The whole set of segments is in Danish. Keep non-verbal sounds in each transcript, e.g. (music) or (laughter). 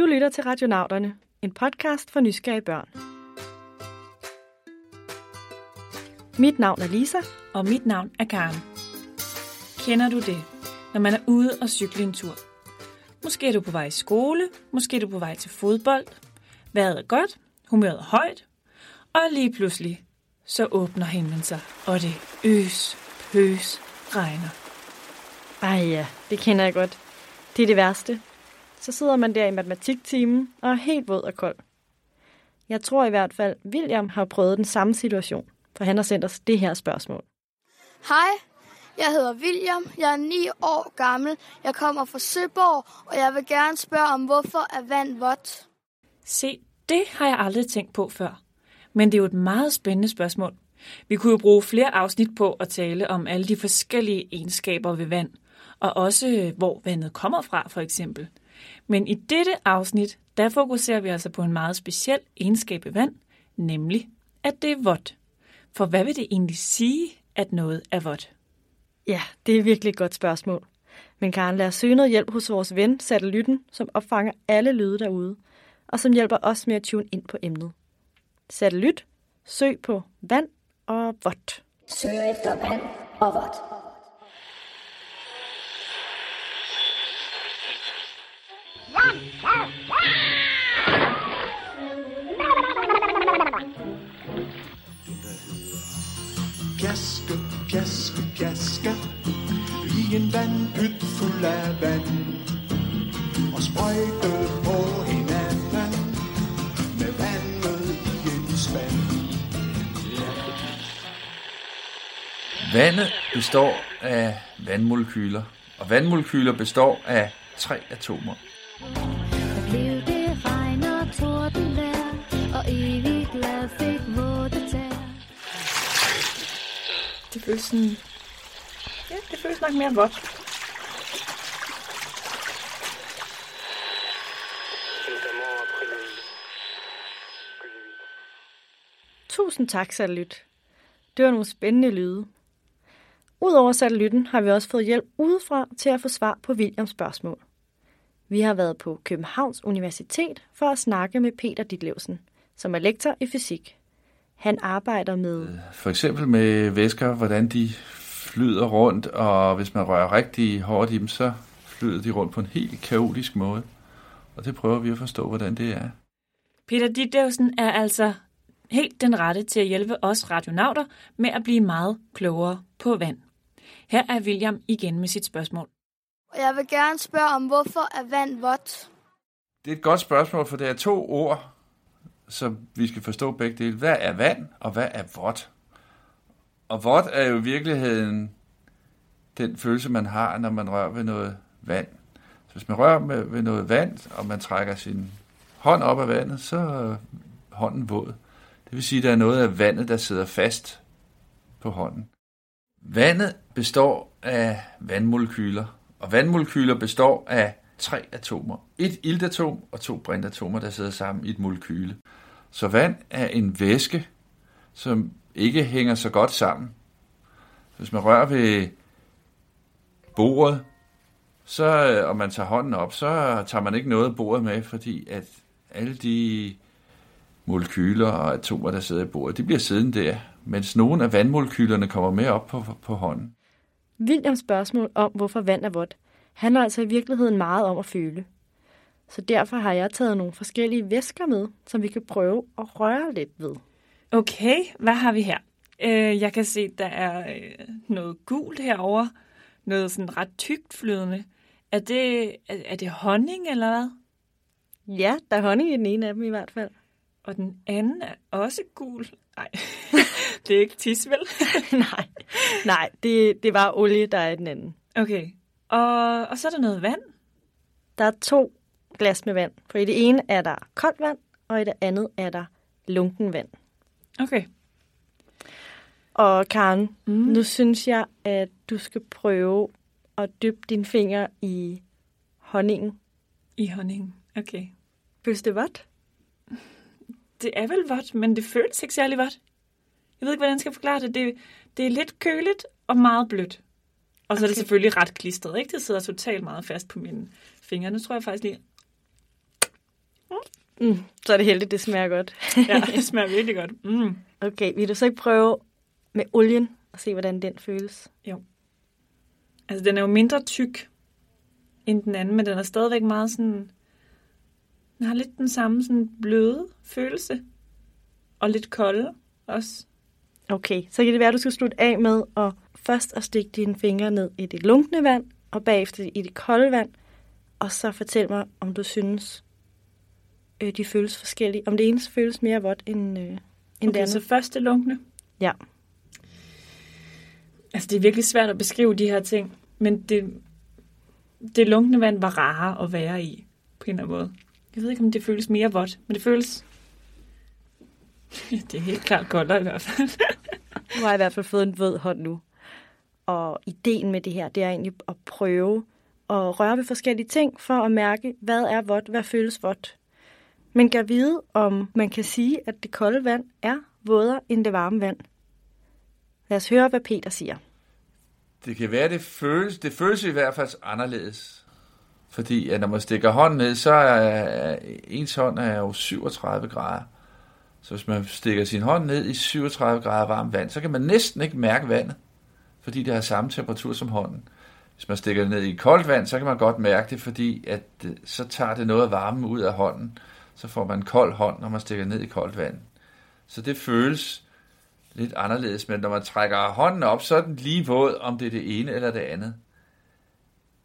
Du lytter til Radionauterne, en podcast for nysgerrige børn. Mit navn er Lisa. Og mit navn er Karen. Kender du det, når man er ude og cykle en tur? Måske er du på vej i skole, måske er du på vej til fodbold. Vejret er godt, humøret er højt, og lige pludselig så åbner himlen sig, og det øs, pøs, regner. Ej ja, det kender jeg godt. Det er det værste. Så sidder man der i matematiktimen og er helt våd og kold. Jeg tror i hvert fald, William har prøvet den samme situation, for han har sendt os det her spørgsmål. Hej, jeg hedder William. Jeg er 9 år gammel. Jeg kommer fra Søborg, og jeg vil gerne spørge om, hvorfor er vand vådt? Se, det har jeg aldrig tænkt på før. Men det er jo et meget spændende spørgsmål. Vi kunne jo bruge flere afsnit på at tale om alle de forskellige egenskaber ved vand, og også hvor vandet kommer fra, for eksempel. Men i dette afsnit, der fokuserer vi altså på en meget speciel egenskab ved vand, nemlig at det er vådt. For hvad vil det egentlig sige, at noget er vådt? Ja, det er virkelig et godt spørgsmål. Men Karen, lad os søge noget hjælp hos vores ven, satellitten, som opfanger alle lyde derude, og som hjælper os med at tune ind på emnet. Satellit, søg på vand og vådt. Søg efter vand og vådt. Pjaske, pjaske, pjaske I en vandpyt fuld af vand. Og sprøjte på hinanden Med vandet i en spand. Vandet består af vandmolekyler, og vandmolekyler består af tre atomer. Føles sådan... Ja, det føles nok mere vådt. Tusind tak, satellit. Det var nogle spændende lyde. Udover satellitten har vi også fået hjælp udefra til at få svar på Williams spørgsmål. Vi har været på Københavns Universitet for at snakke med Peter Ditlevsen, som er lektor i fysik. Han arbejder med... For eksempel med væsker, hvordan de flyder rundt, og hvis man rører rigtig hårdt i dem, så flyder de rundt på en helt kaotisk måde. Og det prøver vi at forstå, hvordan det er. Peter Ditlevsen er altså helt den rette til at hjælpe os radionauter med at blive meget klogere på vand. Her er William igen med sit spørgsmål. Jeg vil gerne spørge om, hvorfor er vand vådt? Det er et godt spørgsmål, for det er to ord, så vi skal forstå begge dele. Hvad er vand, og hvad er vådt? Og vådt er jo i virkeligheden den følelse, man har, når man rører ved noget vand. Så hvis man rører med, ved noget vand, og man trækker sin hånd op af vandet, så er hånden våd. Det vil sige, at der er noget af vandet, der sidder fast på hånden. Vandet består af vandmolekyler, og vandmolekyler består af tre atomer. Et iltatom og to brintatomer, der sidder sammen i et molekyle. Så vand er en væske, som ikke hænger så godt sammen. Hvis man rører ved bordet, så, og man tager hånden op, så tager man ikke noget af bordet med, fordi at alle de molekyler og atomer, der sidder i bordet, de bliver siddende der, mens nogle af vandmolekylerne kommer med op på, på hånden. Williams spørgsmål om, hvorfor vand er vådt, handler altså i virkeligheden meget om at føle. Så derfor har jeg taget nogle forskellige væsker med, som vi kan prøve at røre lidt ved. Okay, hvad har vi her? Øh, jeg kan se, der er øh, noget gult herover, noget sådan ret tykt flydende. Er det, er, er det honning eller hvad? Ja, der er honning i den ene af dem i hvert fald. Og den anden er også gul. Nej, (laughs) det er ikke tis, vel? (laughs) nej, nej det, det var olie, der er i den anden. Okay, og, og så er der noget vand. Der er to glas med vand. For i det ene er der koldt vand, og i det andet er der lunken vand. Okay. Og Karen, mm. nu synes jeg, at du skal prøve at dyppe dine fingre i honningen. I honningen, okay. Føles det vådt? Det er vel vådt, men det føles ikke særlig vådt. Jeg ved ikke, hvordan jeg skal forklare det. Det, det er lidt køligt og meget blødt. Og så okay. er det selvfølgelig ret klistret, ikke? Det sidder totalt meget fast på mine fingre. Nu tror jeg faktisk lige... Mm, så er det heldigt, det smager godt. Ja, (laughs) det smager virkelig godt. Mm. Okay, vil du så ikke prøve med olien og se, hvordan den føles? Altså, den er jo mindre tyk end den anden, men den er stadigvæk meget sådan... Den har lidt den samme sådan bløde følelse. Og lidt kolde også. Okay, så kan det være, at du skal slutte af med at først at stikke dine fingre ned i det lunkne vand, og bagefter i det kolde vand, og så fortæl mig, om du synes, øh, de føles forskellige. Om det ene føles mere vådt end, øh, end det Okay, andet. så først det lunkne. Ja. Altså, det er virkelig svært at beskrive de her ting, men det, det lunkne vand var rarere at være i, på en eller anden måde. Jeg ved ikke, om det føles mere vådt, men det føles... (laughs) det er helt klart koldere i hvert fald. Du har i hvert fald fået en våd hånd nu. Og ideen med det her, det er egentlig at prøve at røre ved forskellige ting, for at mærke, hvad er vådt, hvad føles vådt. Men kan vide, om man kan sige, at det kolde vand er vådere end det varme vand. Lad os høre, hvad Peter siger. Det kan være, det føles, det føles i hvert fald anderledes. Fordi at når man stikker hånden ned, så er ens hånd er jo 37 grader. Så hvis man stikker sin hånd ned i 37 grader varmt vand, så kan man næsten ikke mærke vandet, fordi det har samme temperatur som hånden. Hvis man stikker det ned i koldt vand, så kan man godt mærke det, fordi at øh, så tager det noget af varmen ud af hånden. Så får man en kold hånd, når man stikker ned i koldt vand. Så det føles lidt anderledes, men når man trækker hånden op, så er den lige våd, om det er det ene eller det andet.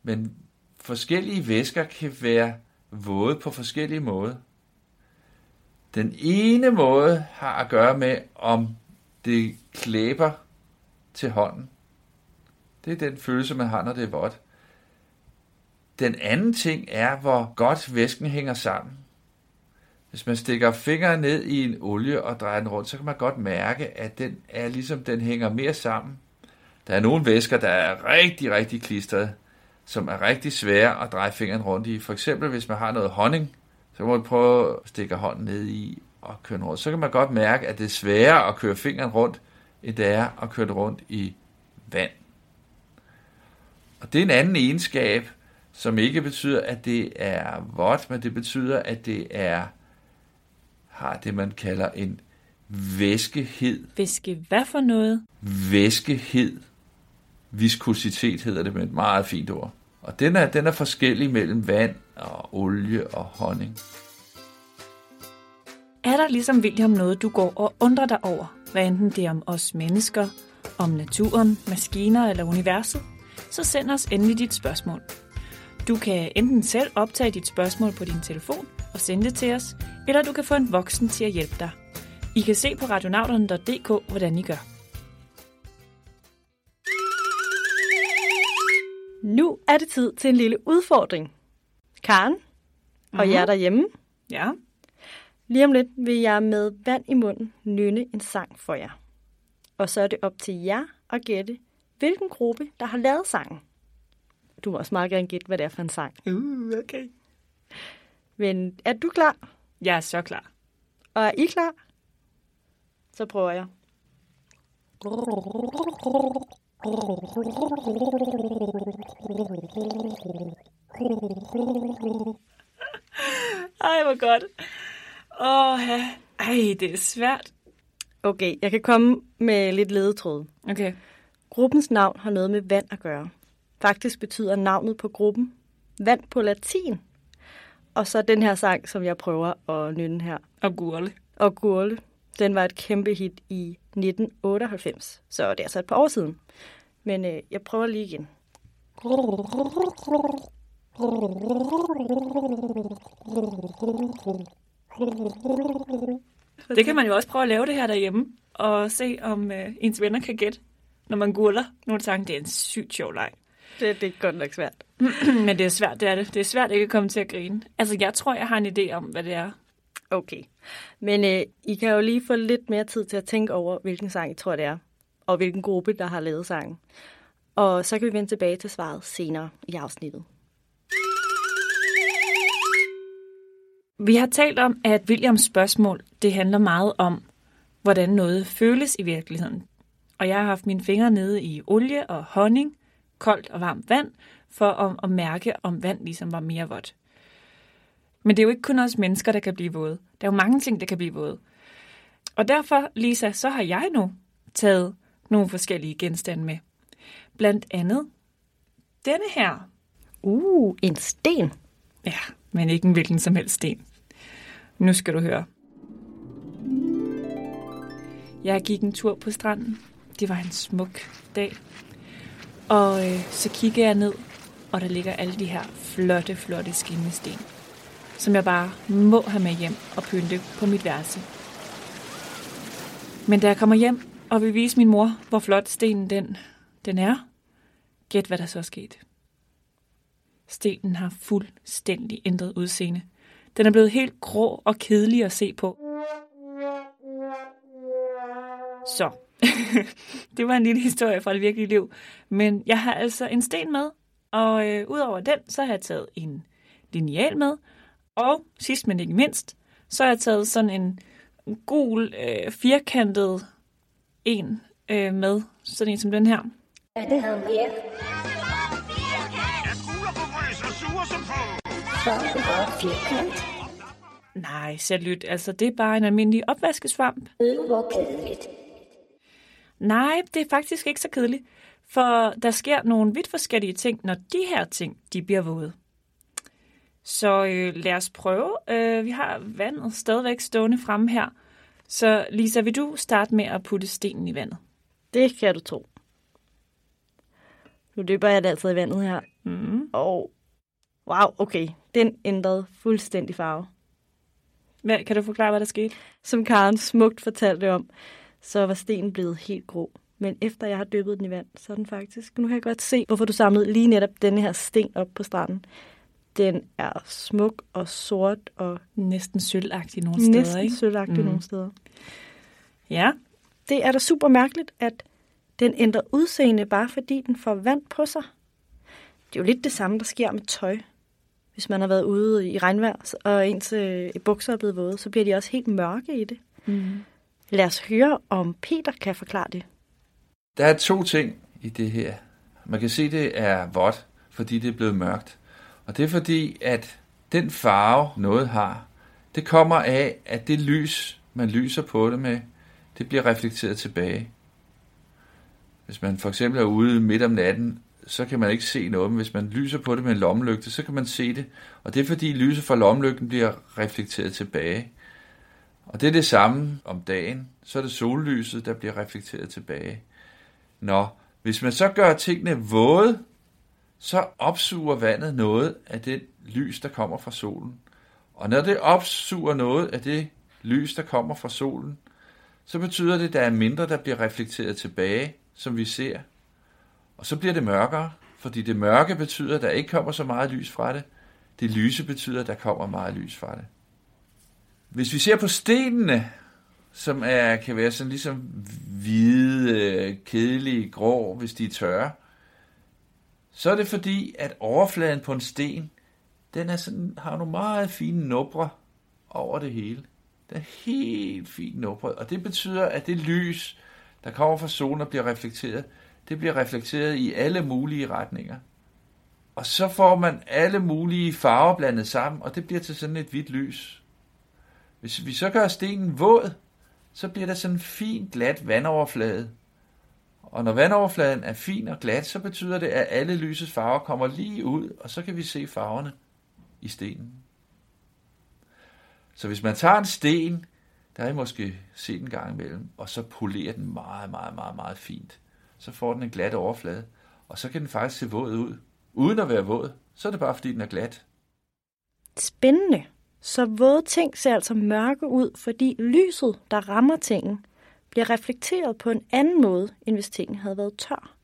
Men forskellige væsker kan være våde på forskellige måder. Den ene måde har at gøre med, om det klæber til hånden. Det er den følelse, man har, når det er vådt. Den anden ting er, hvor godt væsken hænger sammen. Hvis man stikker fingeren ned i en olie og drejer den rundt, så kan man godt mærke, at den er ligesom den hænger mere sammen. Der er nogle væsker, der er rigtig, rigtig klistrede, som er rigtig svære at dreje fingeren rundt i. For eksempel, hvis man har noget honning, så kan man prøve at stikke hånden ned i og køre rundt. Så kan man godt mærke, at det er sværere at køre fingeren rundt, end det er at køre det rundt i vand. Og det er en anden egenskab, som ikke betyder, at det er vådt, men det betyder, at det er har det, man kalder en væskehed. Væske hvad for noget? Væskehed. Viskositet hedder det med et meget fint ord. Og den er, den er forskellig mellem vand og olie og honning. Er der ligesom William noget, du går og undrer dig over? Hvad enten det er om os mennesker, om naturen, maskiner eller universet? Så send os endelig dit spørgsmål. Du kan enten selv optage dit spørgsmål på din telefon og sende det til os, eller du kan få en voksen til at hjælpe dig. I kan se på radionauterne.dk, hvordan I gør. Nu er det tid til en lille udfordring. Karen og Mhm. jer derhjemme, Ja, lige om lidt vil jeg med vand i munden nynne en sang for jer. Og så er det op til jer at gætte, hvilken gruppe, der har lavet sangen. Du må også meget gerne gætte, hvad det er for en sang. uh, okay. Men er du klar? Jeg er så klar. Og er I klar? Så prøver jeg. (laughs) Ej, hvor godt. Åh. Ej, det er svært. Okay, jeg kan komme med lidt ledetråd. Okay. Gruppens navn har noget med vand at gøre. Faktisk betyder navnet på gruppen vand på latin. Og så den her sang, som jeg prøver at nynne her. Og gurle. Og Gurle, den var et kæmpe hit i 1998. Så det er altså et par år siden. Men øh, jeg prøver lige igen. Det kan man jo også prøve at lave det her derhjemme, og se om øh, ens venner kan gætte, når man gurler nogle sange. Det er en sygt sjov leg. Det, det er godt nok svært. (clears throat) Men det er svært, det er det. Det er svært ikke at komme til at grine. Altså, jeg tror, jeg har en idé om, hvad det er. Okay. Men øh, I kan jo lige få lidt mere tid til at tænke over, hvilken sang I tror, det er. Og hvilken gruppe, der har lavet sangen. Og så kan vi vende tilbage til svaret senere i afsnittet. Vi har talt om, at Williams spørgsmål, det handler meget om, hvordan noget føles i virkeligheden. Og jeg har haft mine fingre nede i olie og honning, koldt og varmt vand, for at, at mærke, om vand ligesom var mere vådt. Men det er jo ikke kun os mennesker, der kan blive våde. Der er jo mange ting, der kan blive våde. Og derfor, Lisa, så har jeg nu taget nogle forskellige genstande med. Blandt andet denne her. Uh, en sten. Ja, men ikke en hvilken som helst sten. Nu skal du høre. Jeg gik en tur på stranden. Det var en smuk dag. Og øh, så kigger jeg ned, og der ligger alle de her flotte, flotte skinnesten, som jeg bare må have med hjem og pynte på mit værelse. Men da jeg kommer hjem og vil vise min mor, hvor flot stenen den, den er, gæt hvad der så er sket. Stenen har fuldstændig ændret udseende. Den er blevet helt grå og kedelig at se på. Så, (laughs) det var en lille historie fra det virkelige liv. Men jeg har altså en sten med, og øh, udover den, så har jeg taget en lineal med. Og sidst men ikke mindst, så har jeg taget sådan en gul, øh, firkantet en øh, med. Sådan en som den her. Ja, det havde her? Så er det bare firkant. Nej, salut, altså det er bare en almindelig opvaskesvamp. Øh, hvor kedeligt. Nej, det er faktisk ikke så kedeligt, for der sker nogle vidt forskellige ting, når de her ting de bliver våde. Så øh, lad os prøve. Øh, vi har vandet stadigvæk stående fremme her. Så Lisa, vil du starte med at putte stenen i vandet? Det kan du tro. Nu dypper jeg det altid i vandet her. Mm. Og wow, okay. Den ændrede fuldstændig farve. Hvad, kan du forklare, hvad der skete? Som Karen smukt fortalte om, så var stenen blevet helt grå. Men efter jeg har dyppet den i vand, så er den faktisk... Nu kan jeg godt se, hvorfor du samlede lige netop denne her sten op på stranden. Den er smuk og sort og Næsten sølvagtig nogle steder, næsten ikke? sølvagtig Mhm. nogle steder. Ja, Det er da super mærkeligt, at den ændrer udseende, bare fordi den får vand på sig. Det er jo lidt det samme, der sker med tøj. Hvis man har været ude i regnvejr, og ens øh, bukser er blevet våde, så bliver de også helt mørke i det. mm. Lad os høre, om Peter kan forklare det. Der er to ting i det her. Man kan se, det er vådt, fordi det er blevet mørkt. Og det er fordi, at den farve, noget har, det kommer af, at det lys, man lyser på det med, det bliver reflekteret tilbage. Hvis man for eksempel er ude midt om natten, så kan man ikke se noget, men hvis man lyser på det med en lommelygte, så kan man se det. Og det er fordi lyset fra lommelygten bliver reflekteret tilbage. Og det er det samme om dagen. Så er det sollyset, der bliver reflekteret tilbage. Nå, hvis man så gør tingene våde, så opsuger vandet noget af det lys, der kommer fra solen. Og når det opsuger noget af det lys, der kommer fra solen, så betyder det, at der er mindre, der bliver reflekteret tilbage, som vi ser. Og så bliver det mørkere, fordi det mørke betyder, at der ikke kommer så meget lys fra det. Det lyse betyder, at der kommer meget lys fra det. Hvis vi ser på stenene, som er, kan være sådan ligesom hvide, øh, kedelige, grå, hvis de er tørre, så er det fordi, at overfladen på en sten, den er sådan, har nogle meget fine nubre over det hele. Den er helt fint nubret, og det betyder, at det lys, der kommer fra solen og bliver reflekteret, det bliver reflekteret i alle mulige retninger. Og så får man alle mulige farver blandet sammen, og det bliver til sådan et hvidt lys. Hvis vi så gør stenen våd, så bliver der sådan en fin, glat vandoverflade. Og når vandoverfladen er fin og glat, så betyder det, at alle lysets farver kommer lige ud, og så kan vi se farverne i stenen. Så hvis man tager en sten, der har I måske set en gang imellem, og så polerer den meget, meget, meget, meget fint, så får den en glat overflade, og så kan den faktisk se våd ud. Uden at være våd, så er det bare fordi, den er glat. Spændende. Så våde ting ser altså mørke ud, fordi lyset, der rammer tingen, bliver reflekteret på en anden måde, end hvis tingen havde været tør.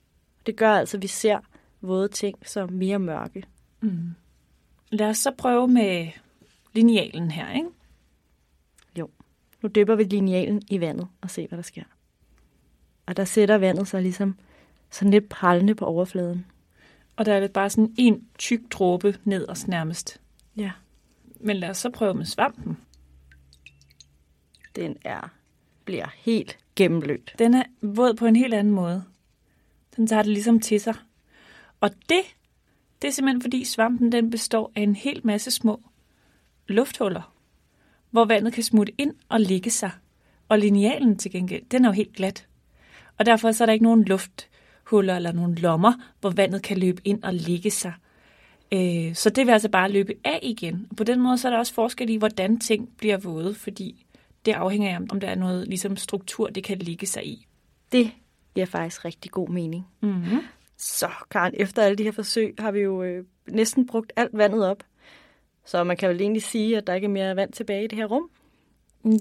Det gør altså, at vi ser våde ting som mere mørke. Mm. Lad os så prøve med linealen her, ikke? Nu dypper vi linealen i vandet og se, hvad der sker. Og der sætter vandet sig ligesom sådan lidt prallende på overfladen. Og der er det bare sådan en tyk dråbe nederst nærmest. Ja. Men lad os så prøve med svampen. Den er bliver helt gennemblødt. Den er våd på en helt anden måde. Den tager det ligesom til sig. Og det, det er simpelthen fordi svampen den består af en hel masse små lufthuller, hvor vandet kan smutte ind og ligge sig. Og linealen til gengæld, den er jo helt glat. Og derfor så er der ikke nogen lufthuller eller nogen lommer, hvor vandet kan løbe ind og ligge sig. Øh, Så det vil altså bare løbe af igen. Og på den måde så er der også forskel i, hvordan ting bliver våde, fordi det afhænger af, om der er noget ligesom struktur, det kan ligge sig i. Det giver faktisk rigtig god mening. Mm-hmm. Så, Karen, efter alle de her forsøg har vi jo øh, næsten brugt alt vandet op. Så man kan vel egentlig sige, at der ikke er mere vand tilbage i det her rum.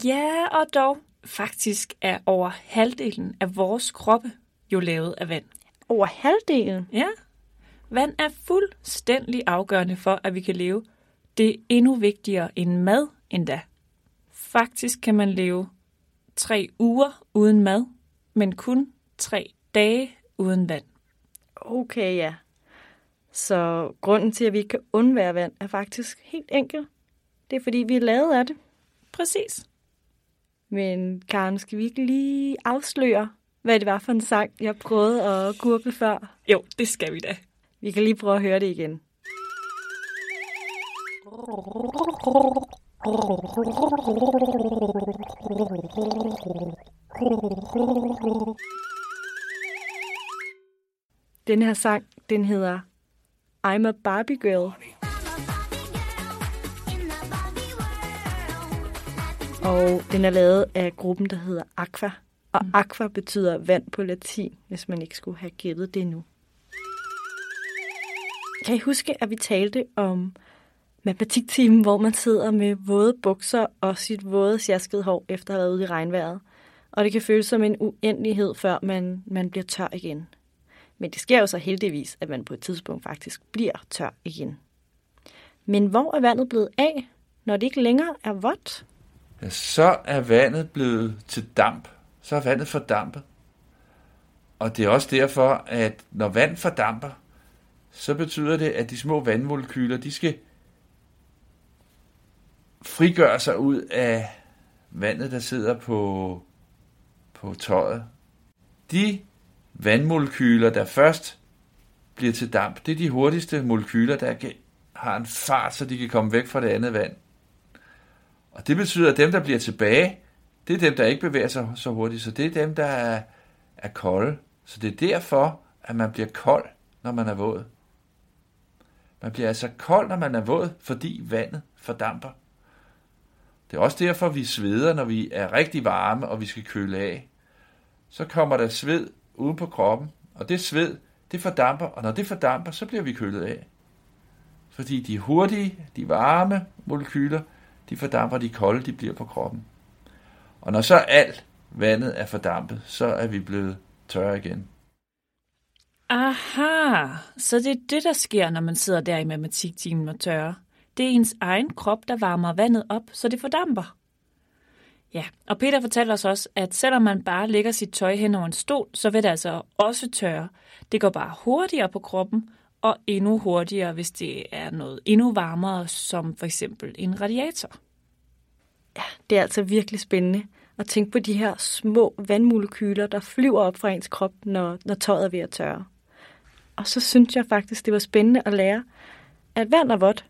Ja, og dog. Faktisk er over halvdelen af vores kroppe jo lavet af vand. Over halvdelen. Ja. Vand er fuldstændig afgørende for, at vi kan leve. Det er endnu vigtigere end mad endda. Faktisk kan man leve tre uger uden mad, men kun tre dage uden vand. Okay, ja. Så grunden til, at vi ikke kan undvære vand, er faktisk helt enkel. Det er, fordi vi er lavet af det. Præcis. Men Karen, skal vi ikke lige afsløre, hvad det var for en sang, jeg prøvede at gurgle før? Jo, det skal vi da. Vi kan lige prøve at høre det igen. Den her sang, den hedder I'm a Barbie Girl. Og den er lavet af gruppen, der hedder Aqua. Og aqua betyder vand på latin, hvis man ikke skulle have gættet det nu. Kan I huske, at vi talte om matematiktimen, hvor man sidder med våde bukser og sit våde sjaskede hår efter at have været ude i regnvejret? Og det kan føles som en uendelighed, før man, man bliver tør igen. Men det sker jo så heldigvis, at man på et tidspunkt faktisk bliver tør igen. Men hvor er vandet blevet af, når det ikke længere er vådt? Ja, så er vandet blevet til damp. Så er vandet fordampet. Og det er også derfor, at når vand fordamper, så betyder det, at de små vandmolekyler, de skal frigøre sig ud af vandet, der sidder på, på tøjet. De vandmolekyler, der først bliver til damp, det er de hurtigste molekyler, der har en fart, så de kan komme væk fra det andet vand. Og det betyder, at dem, der bliver tilbage, det er dem, der ikke bevæger sig så hurtigt, så det er dem, der er, er kolde. Så det er derfor, at man bliver kold, når man er våd. Man bliver altså kold, når man er våd, fordi vandet fordamper. Det er også derfor, vi sveder, når vi er rigtig varme, og vi skal køle af. Så kommer der sved uden på kroppen, og det sved, det fordamper, og når det fordamper, så bliver vi kølet af. Fordi de hurtige, de varme molekyler, de fordamper, de kolde, de bliver på kroppen. Og når så alt vandet er fordampet, så er vi blevet tørre igen. Aha, så det er det, der sker, når man sidder der i matematiktimen og tørrer. Det er ens egen krop, der varmer vandet op, så det fordamper. Ja, og Peter fortæller os også, at selvom man bare lægger sit tøj hen over en stol, så vil det altså også tørre. Det går bare hurtigere på kroppen, og endnu hurtigere, hvis det er noget endnu varmere, som for eksempel en radiator. Ja, det er altså virkelig spændende at tænke på de her små vandmolekyler, der flyver op fra ens krop, når, når tøjet er ved at tørre. Og så synes jeg faktisk, det var spændende at lære, at vand er vådt,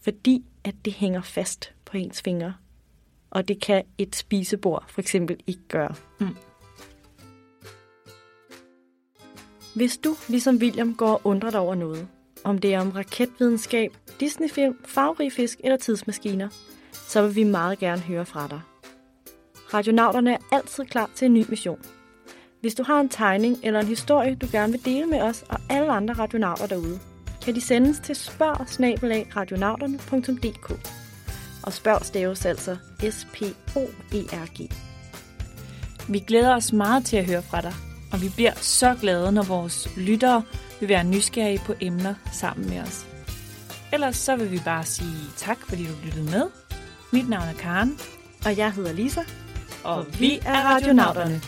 fordi at det hænger fast på ens fingre. Og det kan et spisebord for eksempel ikke gøre. Mm. Hvis du, ligesom William, går og undrer dig over noget, om det er om raketvidenskab, Disneyfilm, farverige fisk eller tidsmaskiner, så vil vi meget gerne høre fra dig. Radionauterne er altid klar til en ny mission. Hvis du har en tegning eller en historie, du gerne vil dele med os og alle andre radionauter derude, kan de sendes til spørg Og spørg staves altså S-P-O-E-R-G. Vi glæder os meget til at høre fra dig, og vi bliver så glade, når vores lyttere vil være nysgerrige på emner sammen med os. Ellers så vil vi bare sige tak, fordi du lyttede med. Mit navn er Karen, Og jeg hedder Lisa. og vi er radionauterne.